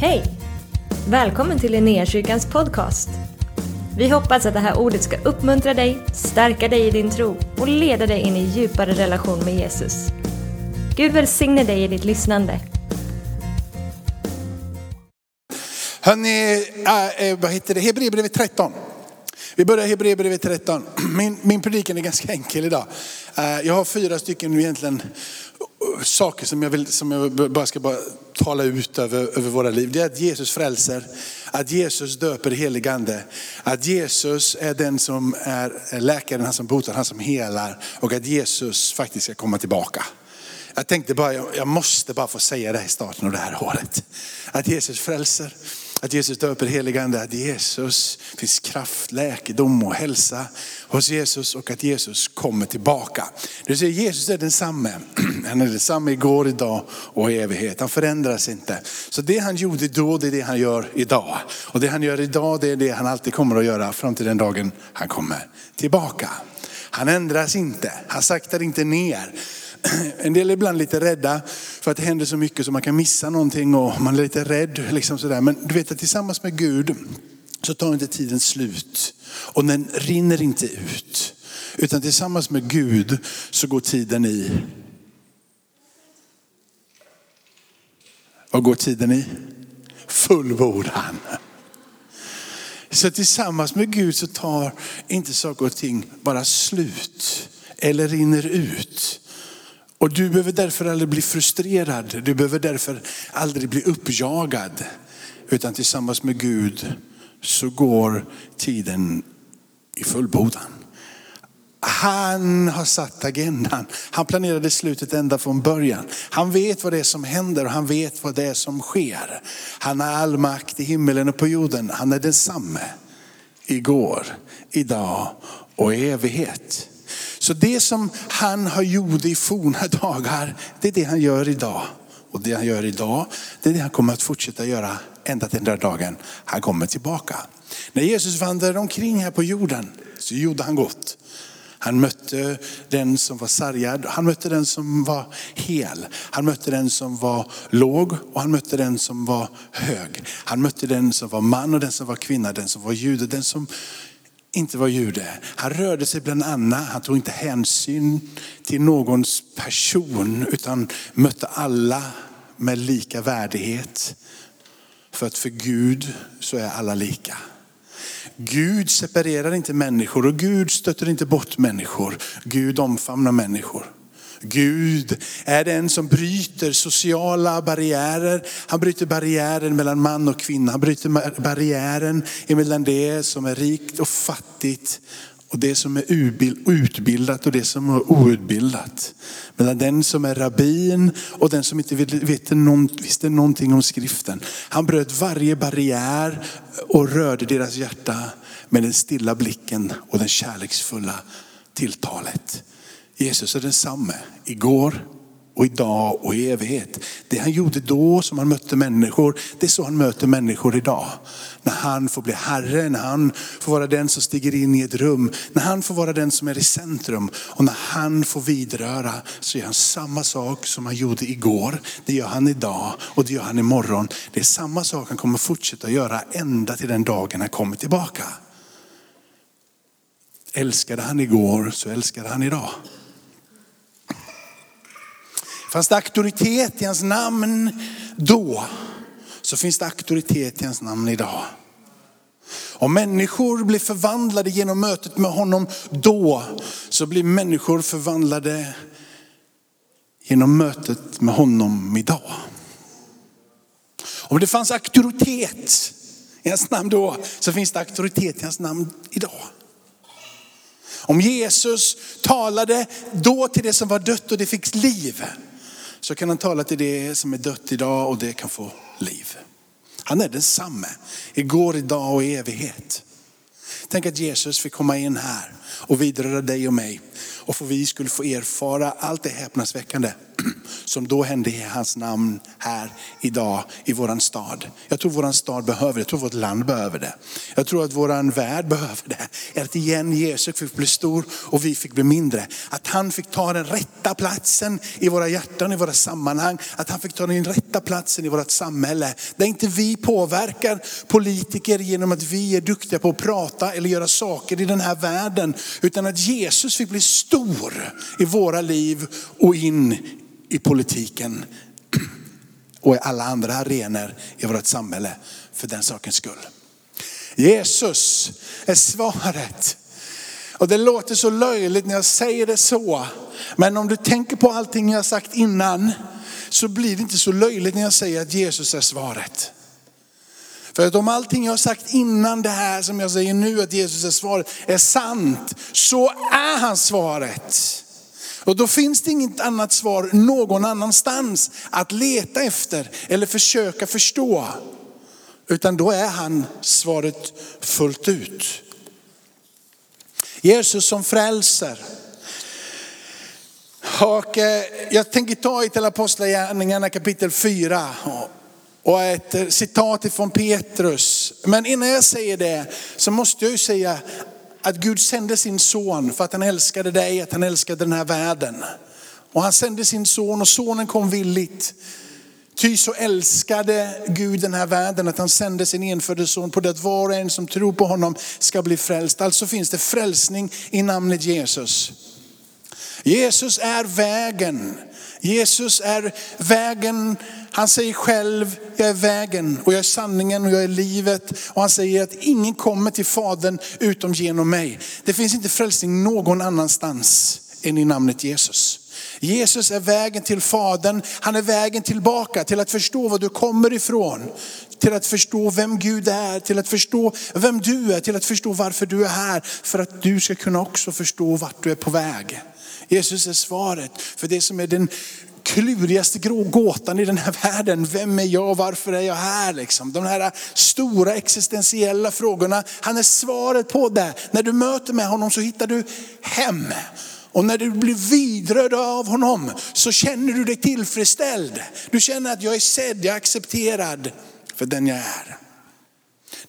Hej! Välkommen till Linnéakyrkans podcast. Vi hoppas att det här ordet ska uppmuntra dig, stärka dig i din tro och leda dig in i djupare relation med Jesus. Gud välsigne dig i ditt lyssnande. Hörni, äh, eh, vad heter det? Hebreerbrevet 13. Vi börjar Hebreerbrevet 13. Min, min predikan är ganska enkel idag. Äh, jag har fyra stycken egentligen Eh, saker som jag, vill, som jag bara ska bara tala ut över, över våra liv. Det är att Jesus frälser, att Jesus döper helig ande, att Jesus är den som är läkaren, han som botar, han som helar och att Jesus faktiskt ska komma tillbaka. Jag tänkte bara, jag måste bara få säga det i starten av det här året. Att Jesus frälser, att Jesus döper helig ande, att Jesus finns kraft, läkedom och hälsa hos Jesus och att Jesus kommer tillbaka. Du ser Jesus är densamme. Han är densamme igår, idag och i evighet. Han förändras inte. Så det han gjorde då, det är det han gör idag. Och det han gör idag, det är det han alltid kommer att göra fram till den dagen han kommer tillbaka. Han ändras inte, han saktar inte ner. En del är ibland lite rädda för att det händer så mycket så man kan missa någonting och man är lite rädd. Liksom sådär. Men du vet att tillsammans med Gud så tar inte tiden slut och den rinner inte ut. Utan tillsammans med Gud så går tiden i. Vad går tiden i? Fullbordan. Så tillsammans med Gud så tar inte saker och ting bara slut eller rinner ut. Och du behöver därför aldrig bli frustrerad. Du behöver därför aldrig bli uppjagad. Utan tillsammans med Gud så går tiden i fullbordan. Han har satt agendan. Han planerade slutet ända från början. Han vet vad det är som händer och han vet vad det är som sker. Han har all makt i himmelen och på jorden. Han är densamme igår, idag och i evighet. Så det som han har gjort i forna dagar, det är det han gör idag. Och det han gör idag, det är det han kommer att fortsätta göra ända till den där dagen han kommer tillbaka. När Jesus vandrade omkring här på jorden så gjorde han gott. Han mötte den som var sargad, han mötte den som var hel. Han mötte den som var låg och han mötte den som var hög. Han mötte den som var man och den som var kvinna, den som var jude, den som inte var jude. Han rörde sig bland annat, han tog inte hänsyn till någons person utan mötte alla med lika värdighet. För att för Gud så är alla lika. Gud separerar inte människor och Gud stöter inte bort människor. Gud omfamnar människor. Gud är den som bryter sociala barriärer. Han bryter barriären mellan man och kvinna. Han bryter barriären mellan det som är rikt och fattigt och det som är utbildat och det som är outbildat. Mellan den som är rabbin och den som inte visste någonting om skriften. Han bröt varje barriär och rörde deras hjärta med den stilla blicken och den kärleksfulla tilltalet. Jesus är densamme igår och idag och i evighet. Det han gjorde då som han mötte människor, det är så han möter människor idag. När han får bli Herre, när han får vara den som stiger in i ett rum, när han får vara den som är i centrum och när han får vidröra så gör han samma sak som han gjorde igår. Det gör han idag och det gör han imorgon. Det är samma sak han kommer fortsätta göra ända till den dagen han kommer tillbaka. Älskade han igår så älskade han idag. Fanns det auktoritet i hans namn då, så finns det auktoritet i hans namn idag. Om människor blir förvandlade genom mötet med honom då, så blir människor förvandlade genom mötet med honom idag. Om det fanns auktoritet i hans namn då, så finns det auktoritet i hans namn idag. Om Jesus talade då till det som var dött och det fick liv, så kan han tala till det som är dött idag och det kan få liv. Han är densamme, igår, idag och i evighet. Tänk att Jesus fick komma in här och vidröra dig och mig. Och för vi skulle få erfara allt det häpnadsväckande som då hände i hans namn här idag i våran stad. Jag tror våran stad behöver det, jag tror vårt land behöver det. Jag tror att våran värld behöver det. Att igen Jesus fick bli stor och vi fick bli mindre. Att han fick ta den rätta platsen i våra hjärtan, i våra sammanhang. Att han fick ta den rätta platsen i vårt samhälle. Där inte vi påverkar politiker genom att vi är duktiga på att prata eller göra saker i den här världen. Utan att Jesus fick bli stor i våra liv och in i politiken och i alla andra arenor i vårt samhälle för den sakens skull. Jesus är svaret. Och det låter så löjligt när jag säger det så. Men om du tänker på allting jag sagt innan så blir det inte så löjligt när jag säger att Jesus är svaret. För att om allting jag har sagt innan det här som jag säger nu att Jesus är svaret är sant, så är han svaret. Och då finns det inget annat svar någon annanstans att leta efter eller försöka förstå. Utan då är han svaret fullt ut. Jesus som frälser. Och eh, jag tänker ta i till Apostlagärningarna kapitel 4 och ett citat ifrån Petrus. Men innan jag säger det så måste jag ju säga att Gud sände sin son för att han älskade dig, att han älskade den här världen. Och han sände sin son och sonen kom villigt. Ty så älskade Gud den här världen att han sände sin enfödde son på det att var och en som tror på honom ska bli frälst. Alltså finns det frälsning i namnet Jesus. Jesus är vägen. Jesus är vägen, han säger själv, jag är vägen och jag är sanningen och jag är livet. Och han säger att ingen kommer till Fadern utom genom mig. Det finns inte frälsning någon annanstans än i namnet Jesus. Jesus är vägen till Fadern, han är vägen tillbaka till att förstå var du kommer ifrån. Till att förstå vem Gud är, till att förstå vem du är, till att förstå varför du är här. För att du ska kunna också förstå vart du är på väg. Jesus är svaret för det som är den klurigaste gåtan i den här världen. Vem är jag? Varför är jag här? Liksom. De här stora existentiella frågorna. Han är svaret på det. När du möter med honom så hittar du hem. Och när du blir vidrörd av honom så känner du dig tillfredsställd. Du känner att jag är sedd, jag är accepterad för den jag är.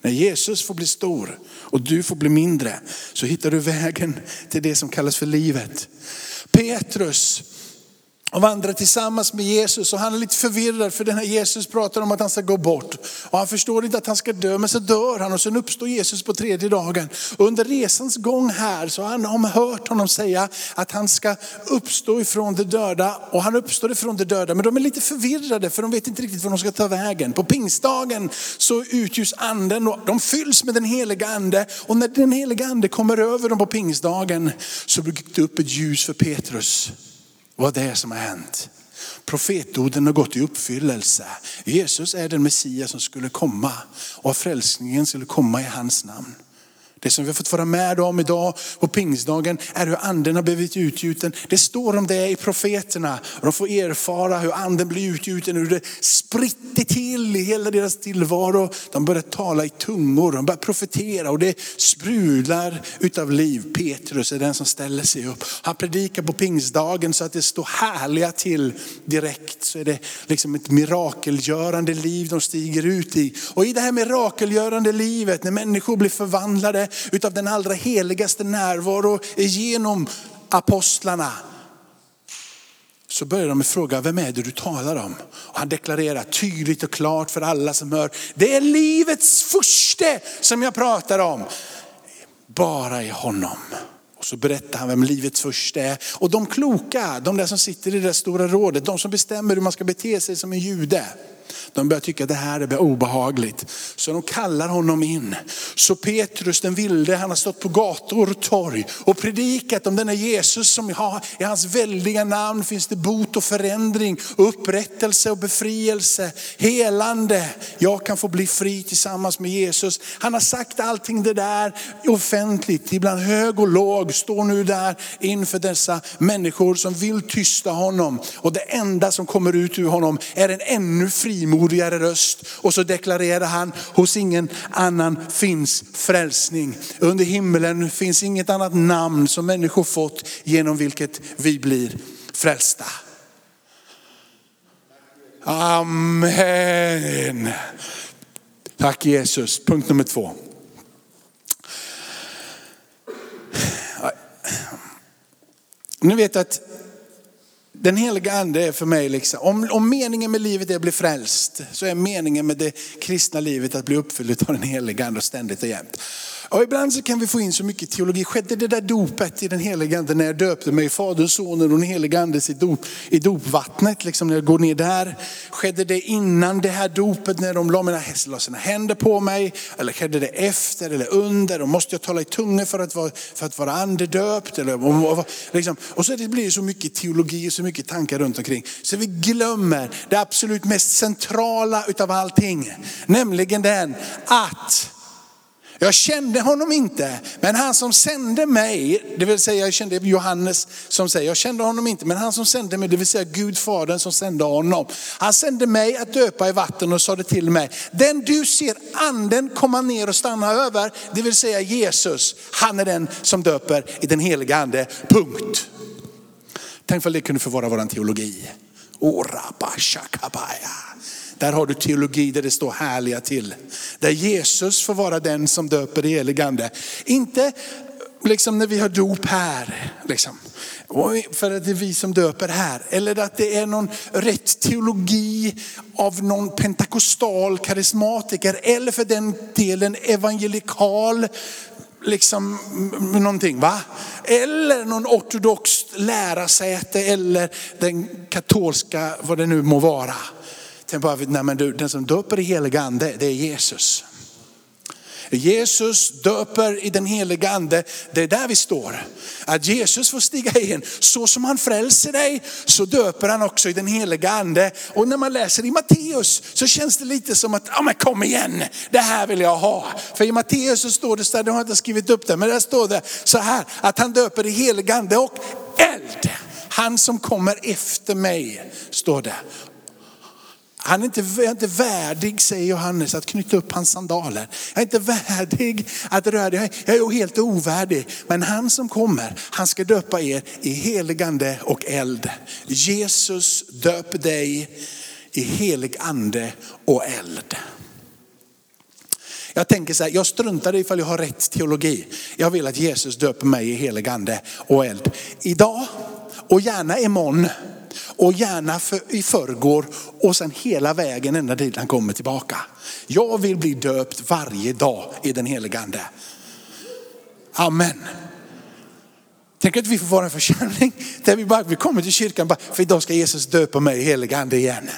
När Jesus får bli stor och du får bli mindre så hittar du vägen till det som kallas för livet. Petrus och vandrar tillsammans med Jesus och han är lite förvirrad för den här Jesus pratar om att han ska gå bort. Och han förstår inte att han ska dö men så dör han och sen uppstår Jesus på tredje dagen. Och under resans gång här så har han hört honom säga att han ska uppstå ifrån de döda och han uppstår ifrån de döda. Men de är lite förvirrade för de vet inte riktigt var de ska ta vägen. På pingstdagen så utgjuts anden och de fylls med den heliga ande. Och när den heliga ande kommer över dem på pingstdagen så blir det upp ett ljus för Petrus vad det är som har hänt. Profetorden har gått i uppfyllelse. Jesus är den Messias som skulle komma och frälsningen skulle komma i hans namn. Det som vi har fått vara med om idag på pingstdagen är hur anden har blivit utgjuten. Det står om det i profeterna. De får erfara hur anden blir utgjuten, hur det spritter till i hela deras tillvaro. De börjar tala i tungor, de börjar profetera och det sprudlar utav liv. Petrus är den som ställer sig upp. Han predikar på pingstdagen så att det står härliga till direkt. Så är det liksom ett mirakelgörande liv de stiger ut i. Och i det här mirakelgörande livet, när människor blir förvandlade utav den allra heligaste närvaro genom apostlarna. Så börjar de med fråga, vem är det du talar om? Och han deklarerar tydligt och klart för alla som hör, det är livets första som jag pratar om. Bara i honom. Och så berättar han vem livets första är. Och de kloka, de där som sitter i det stora rådet, de som bestämmer hur man ska bete sig som en jude. De börjar tycka att det här är obehagligt. Så de kallar honom in. Så Petrus den vilde, han har stått på gator och torg och predikat om denna Jesus som har, i hans väldiga namn finns det bot och förändring, upprättelse och befrielse, helande. Jag kan få bli fri tillsammans med Jesus. Han har sagt allting det där offentligt, ibland hög och låg, står nu där inför dessa människor som vill tysta honom. Och det enda som kommer ut ur honom är en ännu frimodigare röst. Och så deklarerar han, hos ingen annan finns frälsning. Under himmelen finns inget annat namn som människor fått genom vilket vi blir frälsta. Amen. Tack Jesus. Punkt nummer två. Nu vet jag att den heliga ande är för mig, liksom, om, om meningen med livet är att bli frälst, så är meningen med det kristna livet att bli uppfylld av den heliga ande ständigt och jämt. Och ibland så kan vi få in så mycket teologi. Skedde det där dopet i den heliga ande när jag döpte mig, Faderns, Sonen och den heliga andes i, dop, i dopvattnet, liksom när jag går ner där. Skedde det innan det här dopet när de la, mina, la sina händer på mig? Eller skedde det efter eller under? Och måste jag tala i tungor för att vara, för att vara andedöpt? Eller, och, liksom. och så det blir så mycket teologi och så mycket tankar runt omkring. Så vi glömmer det absolut mest centrala utav allting. Nämligen den att jag kände honom inte, men han som sände mig, det vill säga jag kände Johannes som säger, jag kände honom inte, men han som sände mig, det vill säga Gud fadern som sände honom. Han sände mig att döpa i vatten och sa det till mig. Den du ser anden komma ner och stanna över, det vill säga Jesus, han är den som döper i den heliga ande. Punkt. Tänk för det kunde få vara vår teologi. Där har du teologi där det står härliga till. Där Jesus får vara den som döper det heligande. Inte liksom när vi har dop här. Liksom. För att det är vi som döper här. Eller att det är någon rätt teologi av någon pentakostal karismatiker. Eller för den delen evangelikal liksom någonting va? Eller någon ortodox lärarsäte eller den katolska, vad det nu må vara. Tänk bara, nej men du, den som döper i helig ande, det är Jesus. Jesus döper i den heliga ande, det är där vi står. Att Jesus får stiga in, så som han frälser dig så döper han också i den heliga ande. Och när man läser i Matteus så känns det lite som att, ja men kom igen, det här vill jag ha. För i Matteus så står det, så de har inte skrivit upp det, men där står det så här, att han döper i helig ande och eld. Han som kommer efter mig, står det. Han är inte, jag är inte värdig, säger Johannes, att knyta upp hans sandaler. Jag är inte värdig att röra dig. Jag är helt ovärdig. Men han som kommer, han ska döpa er i heligande och eld. Jesus döper dig i helig ande och eld. Jag tänker så här, jag struntar i ifall jag har rätt teologi. Jag vill att Jesus döper mig i helig ande och eld. Idag och gärna imorgon och gärna för, i förrgår och sen hela vägen ända dit han kommer tillbaka. Jag vill bli döpt varje dag i den helige ande. Amen. Tänk att vi får vara en församling där vi bara vi kommer till kyrkan bara, för idag ska Jesus döpa mig i helig ande igen.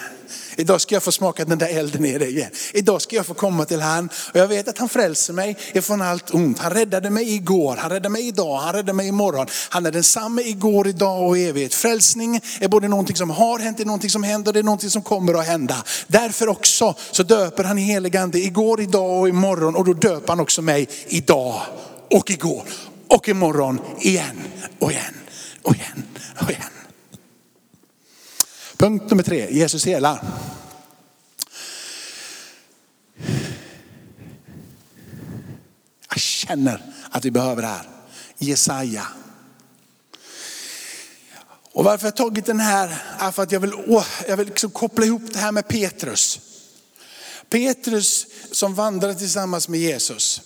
Idag ska jag få smaka den där elden i dig igen. Idag ska jag få komma till han och jag vet att han frälser mig ifrån allt ont. Han räddade mig igår, han räddade mig idag, han räddade mig imorgon. Han är densamme igår, idag och evigt. Frälsning är både någonting som har hänt, det är någonting som händer och det är någonting som kommer att hända. Därför också så döper han i helig ande igår, idag och imorgon och då döper han också mig idag och igår och imorgon igen och igen och igen och igen. Punkt nummer tre, Jesus helar. Jag känner att vi behöver det här. Jesaja. Och varför jag tagit den här är för att jag vill, åh, jag vill liksom koppla ihop det här med Petrus. Petrus som vandrade tillsammans med Jesus.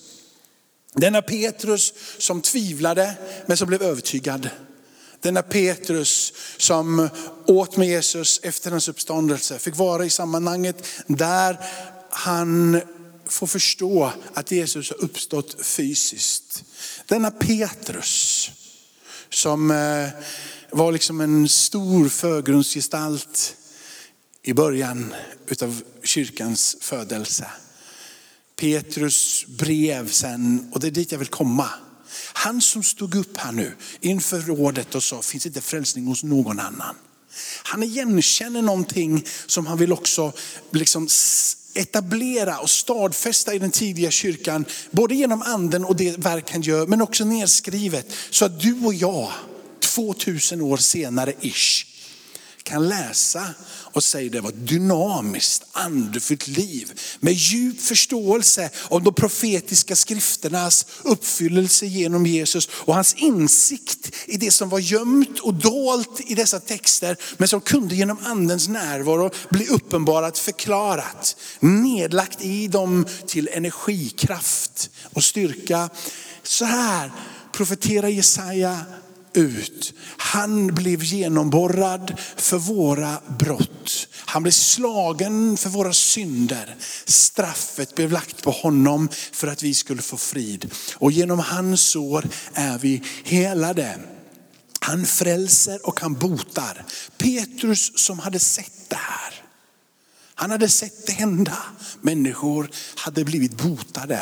Denna Petrus som tvivlade men som blev övertygad. Denna Petrus som åt med Jesus efter hans uppståndelse, fick vara i sammanhanget där han får förstå att Jesus har uppstått fysiskt. Denna Petrus som eh, var liksom en stor förgrundsgestalt i början utav kyrkans födelse. Petrus brev sen, och det är dit jag vill komma. Han som stod upp här nu inför rådet och sa, finns inte frälsning hos någon annan. Han igenkänner någonting som han vill också liksom etablera och stadfästa i den tidiga kyrkan. Både genom anden och det verk han gör, men också nedskrivet. Så att du och jag, 2000 år senare ish, kan läsa och säger det var ett dynamiskt, andefyllt liv med djup förståelse om de profetiska skrifternas uppfyllelse genom Jesus och hans insikt i det som var gömt och dolt i dessa texter men som kunde genom andens närvaro bli uppenbarat, förklarat, nedlagt i dem till energikraft och styrka. Så här profeterar Jesaja ut. Han blev genomborrad för våra brott. Han blev slagen för våra synder. Straffet blev lagt på honom för att vi skulle få frid. Och genom hans sår är vi helade. Han frälser och han botar. Petrus som hade sett det här. Han hade sett det hända. Människor hade blivit botade.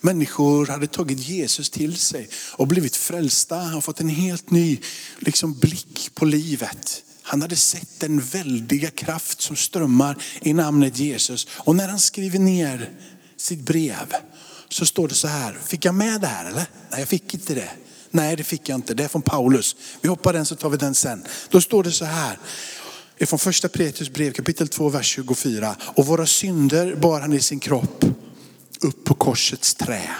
Människor hade tagit Jesus till sig och blivit frälsta. Han fått en helt ny liksom, blick på livet. Han hade sett den väldiga kraft som strömmar i namnet Jesus. Och när han skriver ner sitt brev så står det så här. Fick jag med det här eller? Nej jag fick inte det. Nej det fick jag inte. Det är från Paulus. Vi hoppar den så tar vi den sen. Då står det så här. Det är från första Petrus brev kapitel 2 vers 24. Och våra synder bar han i sin kropp upp på korsets trä.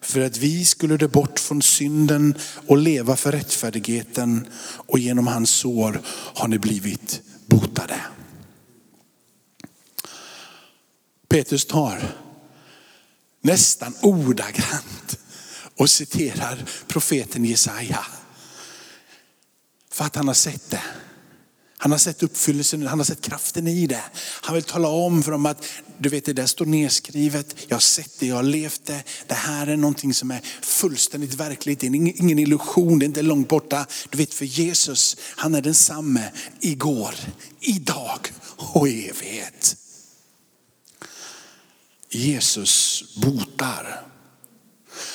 För att vi skulle dö bort från synden och leva för rättfärdigheten. Och genom hans sår har ni blivit botade. Petrus tar nästan ordagrant och citerar profeten Jesaja. För att han har sett det. Han har sett uppfyllelsen, han har sett kraften i det. Han vill tala om för dem att, du vet det där står nedskrivet, jag har sett det, jag har levt det. Det här är någonting som är fullständigt verkligt, det är ingen illusion, det är inte långt borta. Du vet för Jesus, han är densamme igår, idag och i evighet. Jesus botar.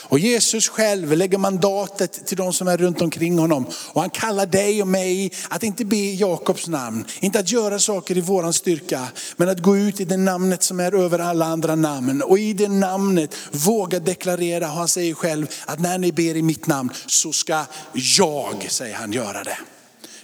Och Jesus själv lägger mandatet till de som är runt omkring honom. Och han kallar dig och mig att inte be i Jakobs namn, inte att göra saker i våran styrka, men att gå ut i det namnet som är över alla andra namn. Och i det namnet våga deklarera, och han säger själv, att när ni ber i mitt namn så ska jag, säger han, göra det.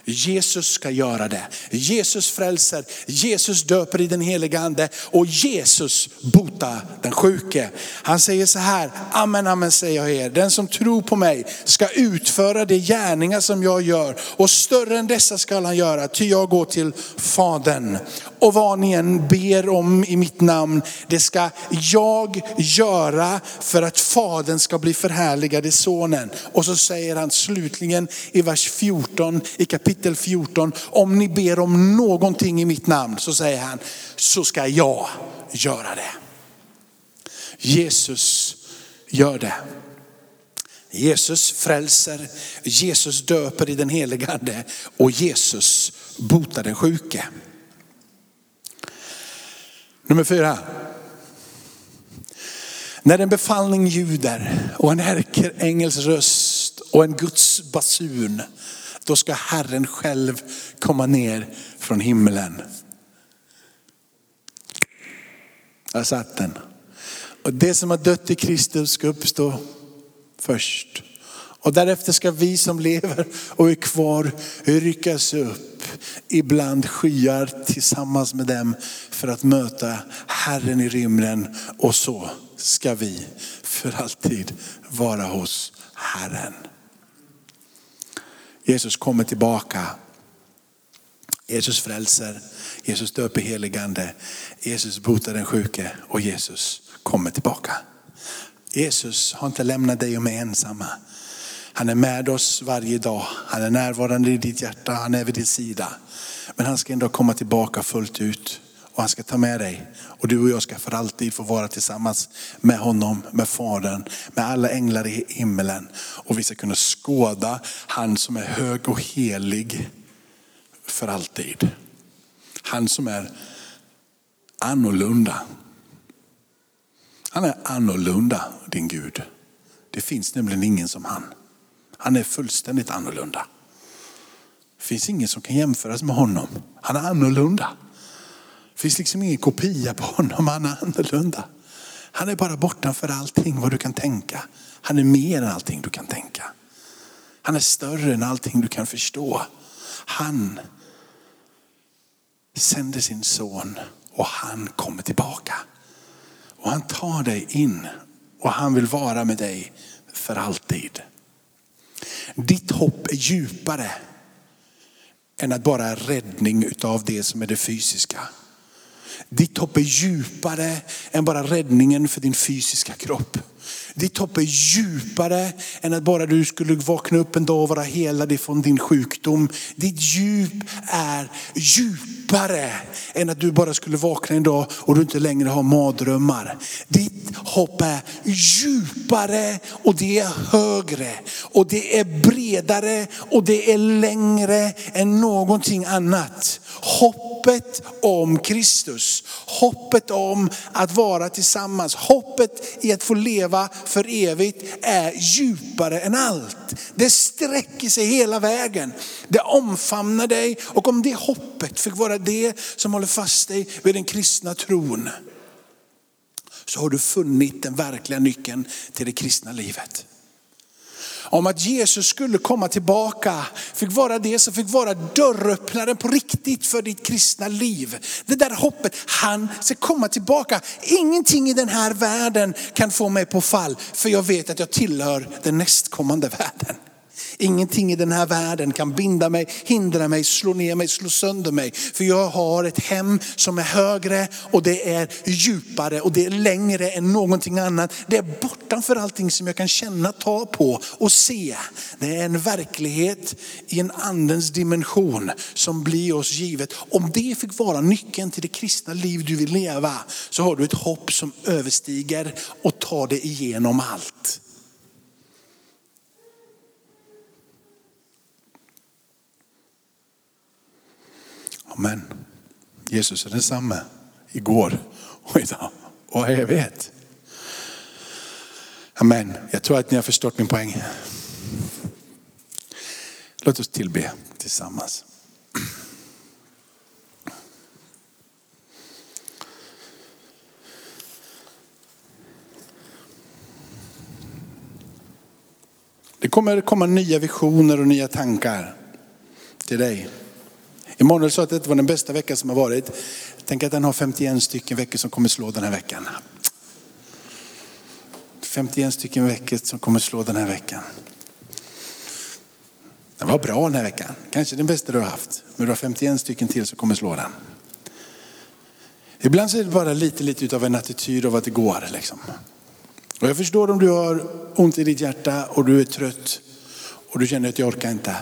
Jesus ska göra det. Jesus frälser, Jesus döper i den heliga ande och Jesus botar den sjuke. Han säger så här, amen, amen säger jag er. Den som tror på mig ska utföra de gärningar som jag gör och större än dessa ska han göra, ty jag går till Fadern. Och vad ni än ber om i mitt namn, det ska jag göra för att Fadern ska bli förhärligad i Sonen. Och så säger han slutligen i vers 14 i kapitel kapitel 14, om ni ber om någonting i mitt namn, så säger han, så ska jag göra det. Jesus gör det. Jesus frälser, Jesus döper i den helige ande och Jesus botar den sjuke. Nummer fyra. När en befallning ljuder och en ärkeängels röst och en Guds basun, då ska Herren själv komma ner från himlen. Jag satt den. Och det som har dött i Kristus ska uppstå först. Och därefter ska vi som lever och är kvar ryckas upp ibland skyar tillsammans med dem för att möta Herren i rymden. Och så ska vi för alltid vara hos Herren. Jesus kommer tillbaka. Jesus frälser, Jesus döper heligande, Jesus botar den sjuke och Jesus kommer tillbaka. Jesus har inte lämnat dig och mig ensamma. Han är med oss varje dag. Han är närvarande i ditt hjärta, han är vid din sida. Men han ska ändå komma tillbaka fullt ut och han ska ta med dig. Och du och jag ska för alltid få vara tillsammans med honom, med Fadern, med alla änglar i himmelen. Och vi ska kunna skåda han som är hög och helig för alltid. Han som är annorlunda. Han är annorlunda din Gud. Det finns nämligen ingen som han. Han är fullständigt annorlunda. Det finns ingen som kan jämföras med honom. Han är annorlunda. Det finns liksom ingen kopia på honom, han är annorlunda. Han är bara bortanför allting vad du kan tänka. Han är mer än allting du kan tänka. Han är större än allting du kan förstå. Han sänder sin son och han kommer tillbaka. Och han tar dig in och han vill vara med dig för alltid. Ditt hopp är djupare än att bara räddning av det som är det fysiska. Ditt hopp är djupare än bara räddningen för din fysiska kropp. Ditt hopp är djupare än att bara du skulle vakna upp en dag och vara helad ifrån din sjukdom. Ditt djup är djupare än att du bara skulle vakna en dag och du inte längre har mardrömmar. Ditt hopp är djupare och det är högre och det är bredare och det är längre än någonting annat. Hoppet om Kristus, hoppet om att vara tillsammans, hoppet i att få leva för evigt är djupare än allt. Det sträcker sig hela vägen. Det omfamnar dig och om det hoppet fick vara det som håller fast dig vid den kristna tron så har du funnit den verkliga nyckeln till det kristna livet om att Jesus skulle komma tillbaka fick vara det som fick vara dörröppnaren på riktigt för ditt kristna liv. Det där hoppet, han ska komma tillbaka. Ingenting i den här världen kan få mig på fall för jag vet att jag tillhör den nästkommande världen. Ingenting i den här världen kan binda mig, hindra mig, slå ner mig, slå sönder mig. För jag har ett hem som är högre och det är djupare och det är längre än någonting annat. Det är bortanför allting som jag kan känna, ta på och se. Det är en verklighet i en andens dimension som blir oss givet. Om det fick vara nyckeln till det kristna liv du vill leva så har du ett hopp som överstiger och tar det igenom allt. Amen. Jesus är densamme igår och idag och evighet. Amen. Jag tror att ni har förstått min poäng. Låt oss tillbe tillsammans. Det kommer komma nya visioner och nya tankar till dig. Emanuel sa att det var den bästa veckan som har varit. Tänk att han har 51 stycken veckor som kommer slå den här veckan. 51 stycken veckor som kommer slå den här veckan. Den var bra den här veckan. Kanske den bästa du har haft. Men du har 51 stycken till som kommer slå den. Ibland så är det bara lite, lite av en attityd av att det går. Liksom. Och jag förstår om du har ont i ditt hjärta och du är trött och du känner att jag orkar inte.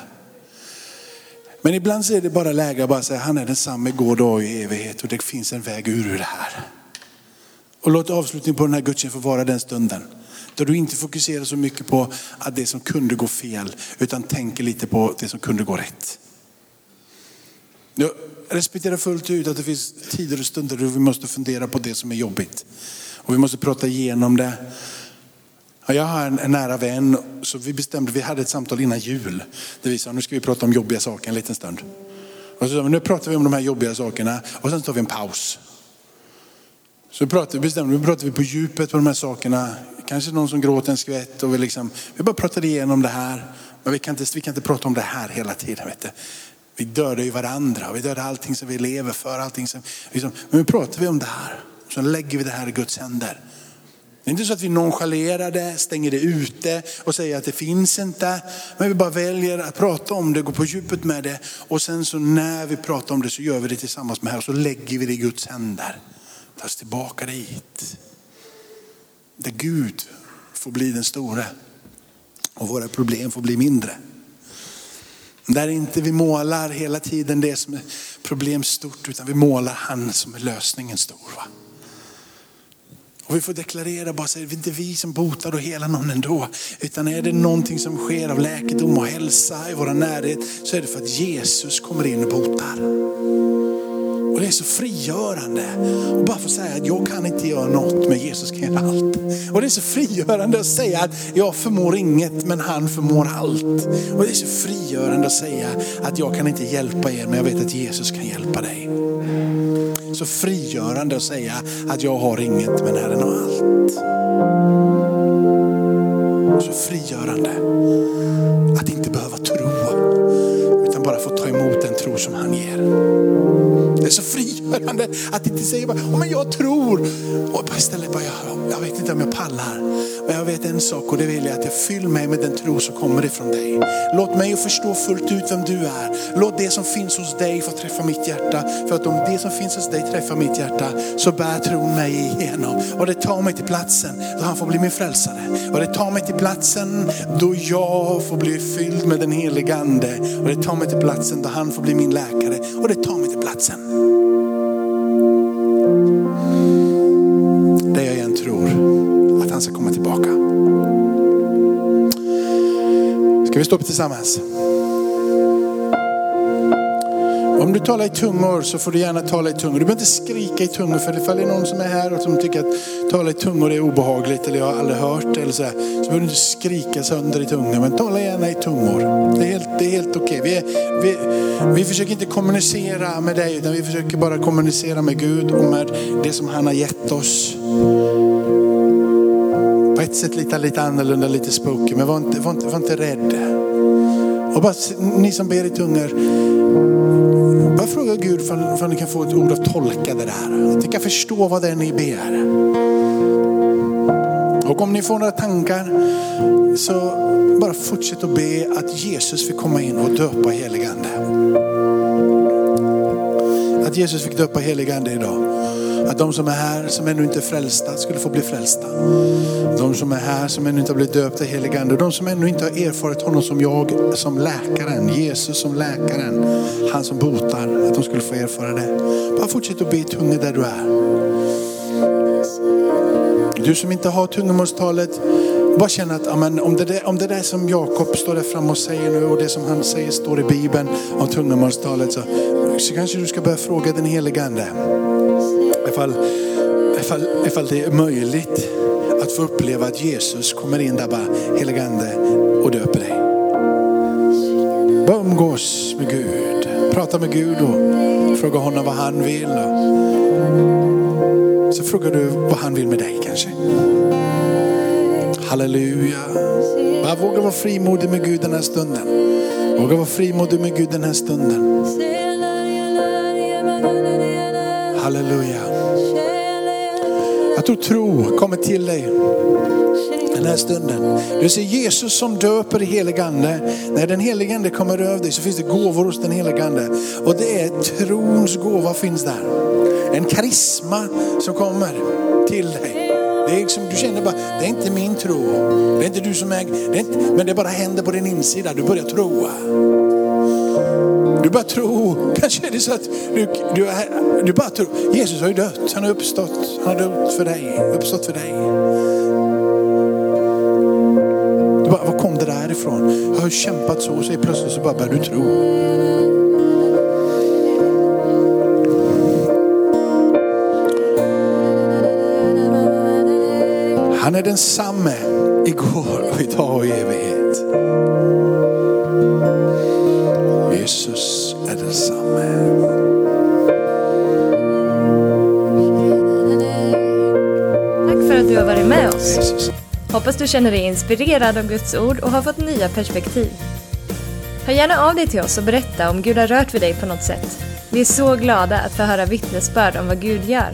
Men ibland så är det bara läge att bara säga, han är densamme igår, dag och i evighet och det finns en väg ur det här. Och låt avslutningen på den här gudstjänsten få vara den stunden. Där du inte fokuserar så mycket på att det som kunde gå fel, utan tänker lite på det som kunde gå rätt. Jag respekterar fullt ut att det finns tider och stunder då vi måste fundera på det som är jobbigt. Och vi måste prata igenom det. Jag har en, nära vän, så vi bestämde, vi hade ett samtal innan jul. Där vi sa, nu ska vi prata om jobbiga saker en liten stund. Och så sa vi, nu pratar vi om de här jobbiga sakerna och sen tar vi en paus. Så pratade, bestämde, nu pratar vi på djupet på de här sakerna. Kanske någon som gråter en skvätt och vi, liksom, vi bara pratade igenom det här. Men vi kan inte, vi kan inte prata om det här hela tiden. Vet du. Vi dödar ju varandra vi dödar allting som vi lever för. Allting som, liksom, men nu pratar vi om det här. Så lägger vi det här i Guds händer. Det är inte så att vi nonchalerar det, stänger det ute och säger att det finns inte. Men vi bara väljer att prata om det, gå på djupet med det. Och sen så när vi pratar om det så gör vi det tillsammans med här och så lägger vi det i Guds händer. Tas oss tillbaka dit. Där Gud får bli den stora och våra problem får bli mindre. Där inte vi målar hela tiden det som är problem stort utan vi målar han som är lösningen stor. Va? Och vi får deklarera bara säga, det är inte vi som botar och helar någon ändå. Utan är det någonting som sker av läkedom och hälsa i vår närhet så är det för att Jesus kommer in och botar. Och det är så frigörande. Och bara få säga att jag kan inte göra något men Jesus kan göra allt. Och det är så frigörande att säga att jag förmår inget men han förmår allt. Och det är så frigörande att säga att jag kan inte hjälpa er men jag vet att Jesus kan hjälpa dig. Så frigörande att säga att jag har inget men Herren har allt. Så frigörande att inte behöva tro utan bara få ta emot den tro som han ger. Det är så frigörande att inte säga bara, oh, men jag tror. Och istället bara, jag, jag vet inte om jag pallar. Men jag vet en sak och det vill jag att jag fyller mig med den tro som kommer ifrån dig. Låt mig förstå fullt ut vem du är. Låt det som finns hos dig få träffa mitt hjärta. För att om det som finns hos dig träffar mitt hjärta så bär tron mig igenom. Och det tar mig till platsen då han får bli min frälsare. Och det tar mig till platsen då jag får bli fylld med den helige ande. Och det tar mig till platsen då han får bli min läkare. Och det tar mig till platsen. Ska vi stå upp tillsammans? Om du talar i tungor så får du gärna tala i tungor. Du behöver inte skrika i tungor för ifall det är någon som är här och som tycker att tala i tungor är obehagligt eller jag har aldrig hört det eller så, här, så behöver du inte skrika sönder i tungor. Men tala gärna i tungor. Det är helt, helt okej. Okay. Vi, vi, vi försöker inte kommunicera med dig utan vi försöker bara kommunicera med Gud och med det som han har gett oss. På ett sätt lite, lite annorlunda, lite spooky. Men var inte, var inte, var inte rädd. Och bara, ni som ber i tungor, bara fråga Gud om ni kan få ett ord att tolka det där. Att ni kan förstå vad det är ni ber. Och om ni får några tankar så bara fortsätt att be att Jesus fick komma in och döpa heligande. Att Jesus fick döpa heligande idag. Att de som är här som ännu inte är frälsta skulle få bli frälsta. De som är här som ännu inte har blivit döpta i helig ande. De som ännu inte har erfarit honom som jag, som läkaren. Jesus som läkaren. Han som botar. Att de skulle få erfara det. Bara fortsätt att be i tungor där du är. Du som inte har tungomålstalet, bara känna att amen, om, det där, om det där som Jakob står där framme och säger nu och det som han säger står i Bibeln om tungomålstalet så, så kanske du ska börja fråga den helige Ande. Ifall, ifall, ifall det är möjligt att få uppleva att Jesus kommer in där bara, helige Ande och döper dig. Bara umgås med Gud. Prata med Gud och fråga honom vad han vill. Så frågar du vad han vill med dig kanske. Halleluja. Bara våga vara frimodig med Gud den här stunden. Våga vara frimodig med Gud den här stunden. Halleluja. Jag tror tro kommer till dig den här stunden. Du ser Jesus som döper i helig ande. När den helige ande kommer över dig så finns det gåvor hos den helige ande. Och det är trons gåva finns där. En karisma som kommer till dig. Det är liksom, du känner bara, det är inte min tro. Det är inte du som äger, det inte, men det bara händer på din insida. Du börjar tro. Du börjar tro. Kanske är det så att du, du, du bara tror. Jesus har ju dött. Han har uppstått. Han har dött för dig. Uppstått för dig. Du bara, var kom det där ifrån? Jag har kämpat så och så plötsligt så bara börjar du tro. Han är densamme igår och idag och i evighet. Jesus är densamme. Tack för att du har varit med oss. Hoppas du känner dig inspirerad av Guds ord och har fått nya perspektiv. Hör gärna av dig till oss och berätta om Gud har rört vid dig på något sätt. Vi är så glada att få höra vittnesbörd om vad Gud gör.